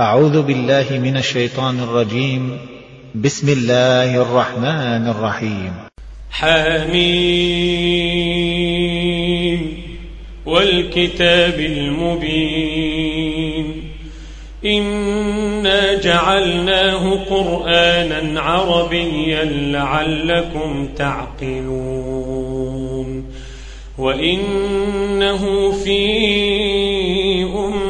أعوذ بالله من الشيطان الرجيم. بسم الله الرحمن الرحيم. حميم. والكتاب المبين. إنا جعلناه قرآنا عربيا لعلكم تعقلون. وإنه في أم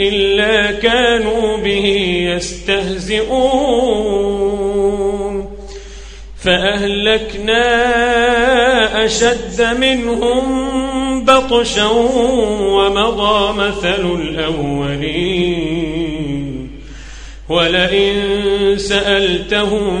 إلا كانوا به يستهزئون. فأهلكنا أشد منهم بطشا ومضى مثل الأولين. ولئن سألتهم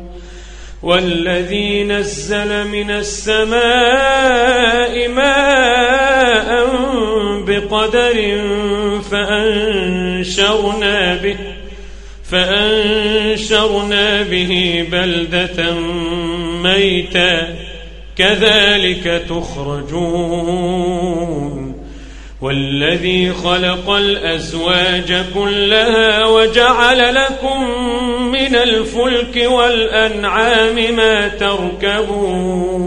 والذي نزل من السماء ماء بقدر فأنشرنا به فأنشرنا به بلدة ميتا كذلك تخرجون والذي خلق الأزواج كلها وجعل لكم من الفلك والأنعام ما تركبون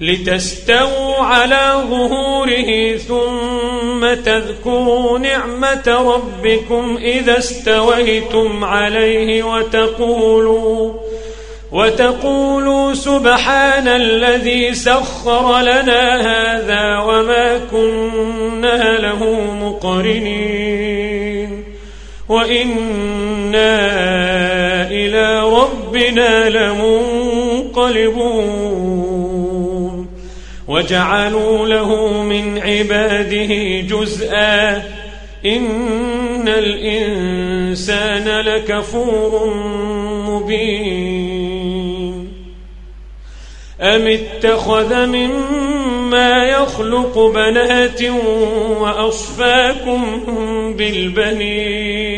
لتستووا على ظهوره ثم تذكروا نعمة ربكم إذا استويتم عليه وتقولوا وتقولوا سبحان الذي سخر لنا هذا وما كنا له مقرنين وإنا إلى ربنا لمنقلبون وجعلوا له من عباده جزءا إن الإنسان لكفور مبين أم اتخذ مما يخلق بنات وأصفاكم بالبنين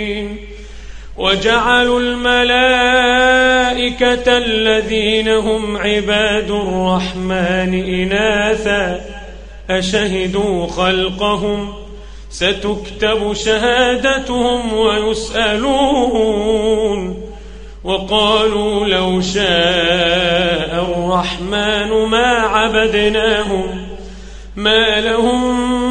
وجعلوا الملائكة الذين هم عباد الرحمن إناثا أشهدوا خلقهم ستكتب شهادتهم ويسألون وقالوا لو شاء الرحمن ما عبدناهم ما لهم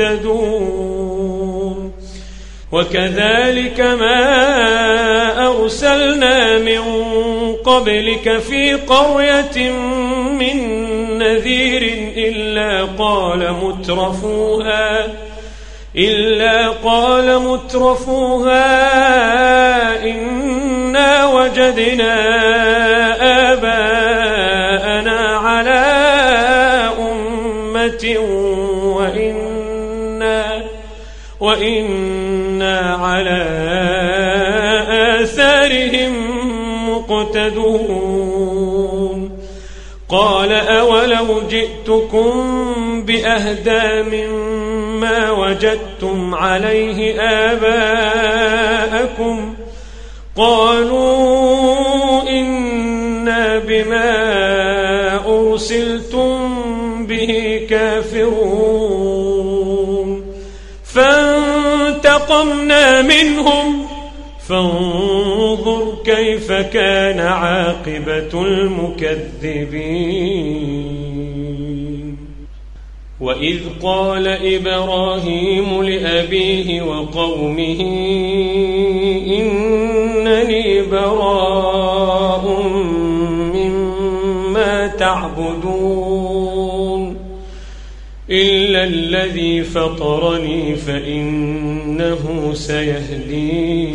مهتدون وكذلك ما أرسلنا من قبلك في قرية من نذير إلا قال مترفوها إلا قال مترفوها إنا وجدنا آباءنا مقتدون قال أولو جئتكم بأهدى مما وجدتم عليه آباءكم. قالوا إنا بما أرسلتم به كافرون. فانتقمنا منهم فانظر كيف كان عاقبة المكذبين؟ وإذ قال إبراهيم لأبيه وقومه إنني براء مما تعبدون. إلا الذي فطرني فإنه سيهدين.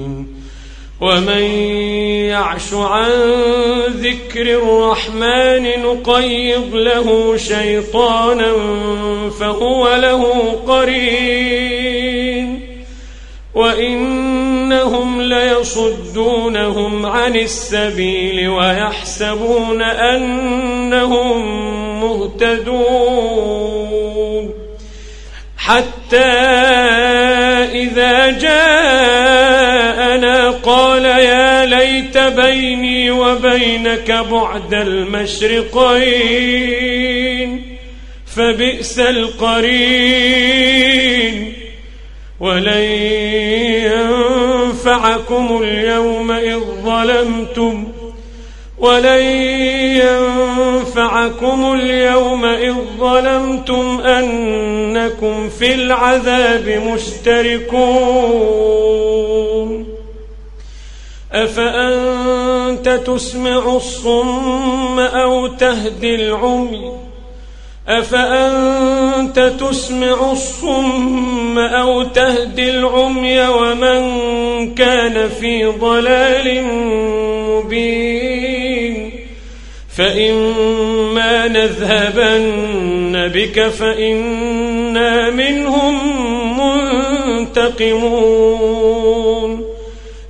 ومن يعش عن ذكر الرحمن نقيض له شيطانا فهو له قرين. وإنهم ليصدونهم عن السبيل ويحسبون أنهم مهتدون. حتى ليت بيني وبينك بعد المشرقين فبئس القرين. ولن ينفعكم اليوم إذ ظلمتم ولن ينفعكم اليوم إذ ظلمتم أنكم في العذاب مشتركون. أفأنت تسمع الصم أو تهدي العمي؟ أفأنت تسمع الصم أو تهدي العمي ومن كان في ضلال مبين؟ فإما نذهبن بك فإنا منهم منتقمون.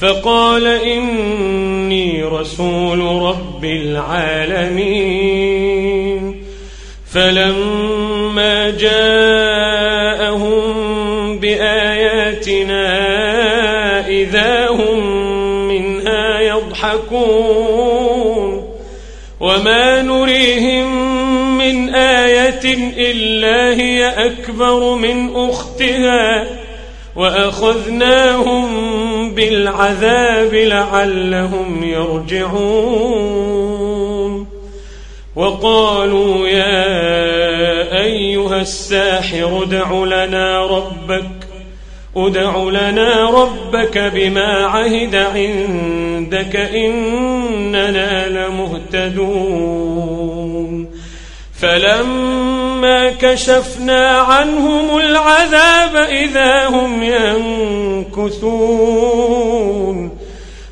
فقال إني رسول رب العالمين. فلما جاءهم بآياتنا إذا هم منها يضحكون. وما نريهم من آية إلا هي أكبر من أختها. وأخذناهم بالعذاب لعلهم يرجعون. وقالوا يا أيها الساحر ادع لنا ربك ادع لنا ربك بما عهد عندك إننا لمهتدون. فلما كشفنا عنهم العذاب إذا هم ينكثون.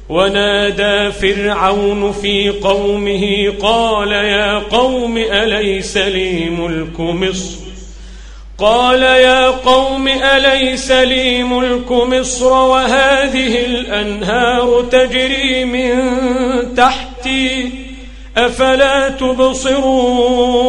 ونادى فرعون في قومه قال يا قوم أليس لي ملك مصر؟ قال يا قوم أليس لي ملك مصر؟ وهذه الأنهار تجري من تحتي أفلا تبصرون؟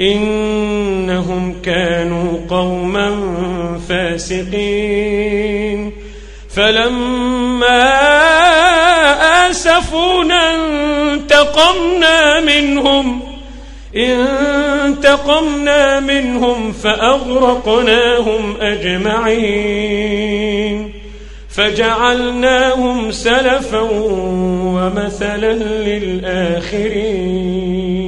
إنهم كانوا قوما فاسقين. فلما آسفونا انتقمنا منهم انتقمنا منهم فأغرقناهم أجمعين. فجعلناهم سلفا ومثلا للآخرين.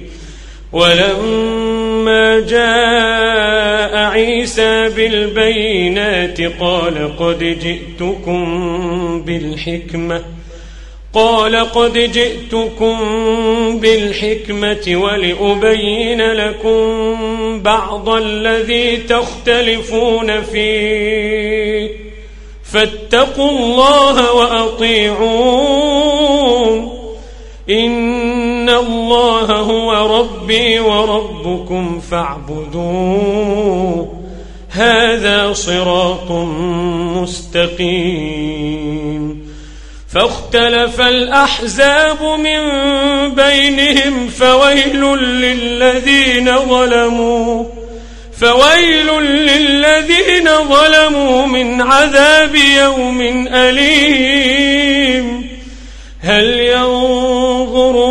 ولما جاء عيسى بالبينات قال قد جئتكم بالحكمة قال قد جئتكم بالحكمة ولأبين لكم بعض الذي تختلفون فيه. فاتقوا الله وأطيعون. إن الله هو ربي وربكم فاعبدوه. هذا صراط مستقيم. فاختلف الأحزاب من بينهم فويل للذين ظلموا فويل للذين ظلموا من عذاب يوم أليم. هل ينظرون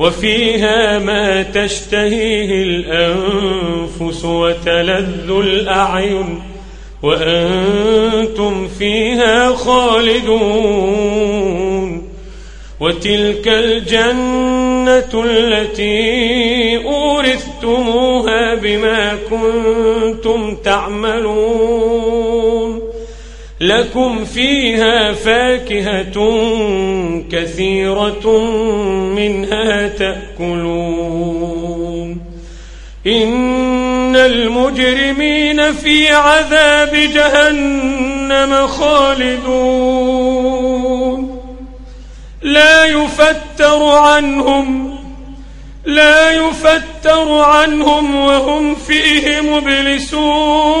وفيها ما تشتهيه الأنفس وتلذ الأعين وأنتم فيها خالدون وتلك الجنة التي أورثتموها بما كنتم تعملون لكم فيها فاكهة كثيرة منها تأكلون. إن المجرمين في عذاب جهنم خالدون. لا يفتر عنهم لا يفتر عنهم وهم فيه مبلسون.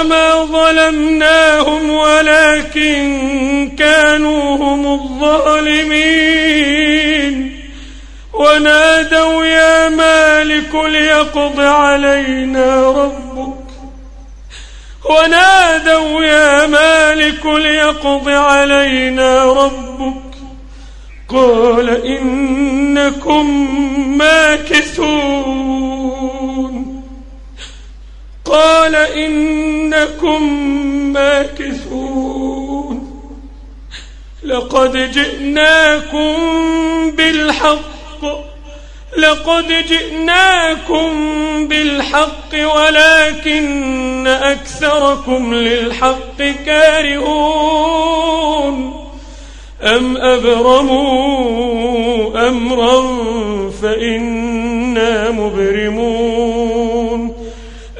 وما ظلمناهم ولكن كانوا هم الظالمين. ونادوا يا مالك ليقض علينا ربك. ونادوا يا مالك ليقض علينا ربك. قال إنكم ماكثون. قال إنكم ماكثون. لقد جئناكم بالحق لقد جئناكم بالحق ولكن أكثركم للحق كارهون. أم أبرموا أمرا فإنا مبرمون.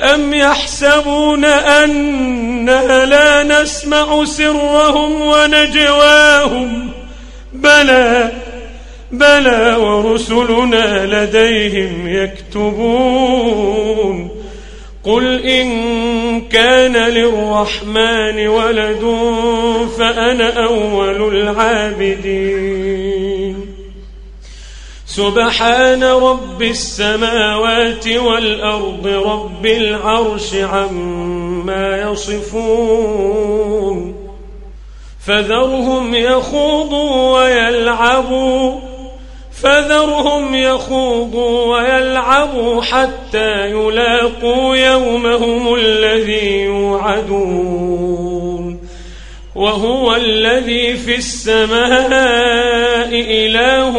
أم يحسبون أننا لا نسمع سرهم ونجواهم؟ بلى بلى ورسلنا لديهم يكتبون. قل إن كان للرحمن ولد فأنا أول العابدين. سبحان رب السماوات والأرض رب العرش عما يصفون فذرهم يخوضوا ويلعبوا فذرهم يخوضوا ويلعبوا حتى يلاقوا يومهم الذي يوعدون وهو الذي في السماء إله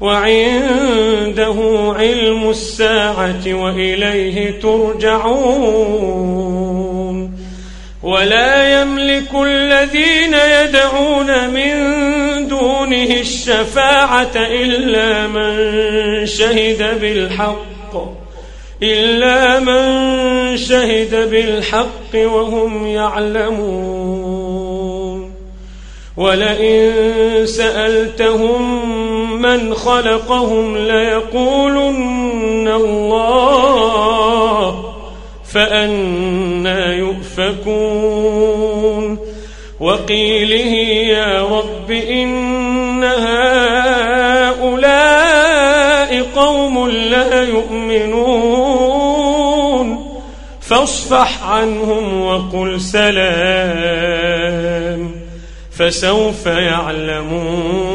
وعنده علم الساعة وإليه ترجعون ولا يملك الذين يدعون من دونه الشفاعة إلا من شهد بالحق إلا من شهد بالحق وهم يعلمون. ولئن سألتهم من خلقهم ليقولن الله فأنا يؤفكون وقيله يا رب إن هؤلاء قوم لا يؤمنون فاصفح عنهم وقل سلام فسوف يعلمون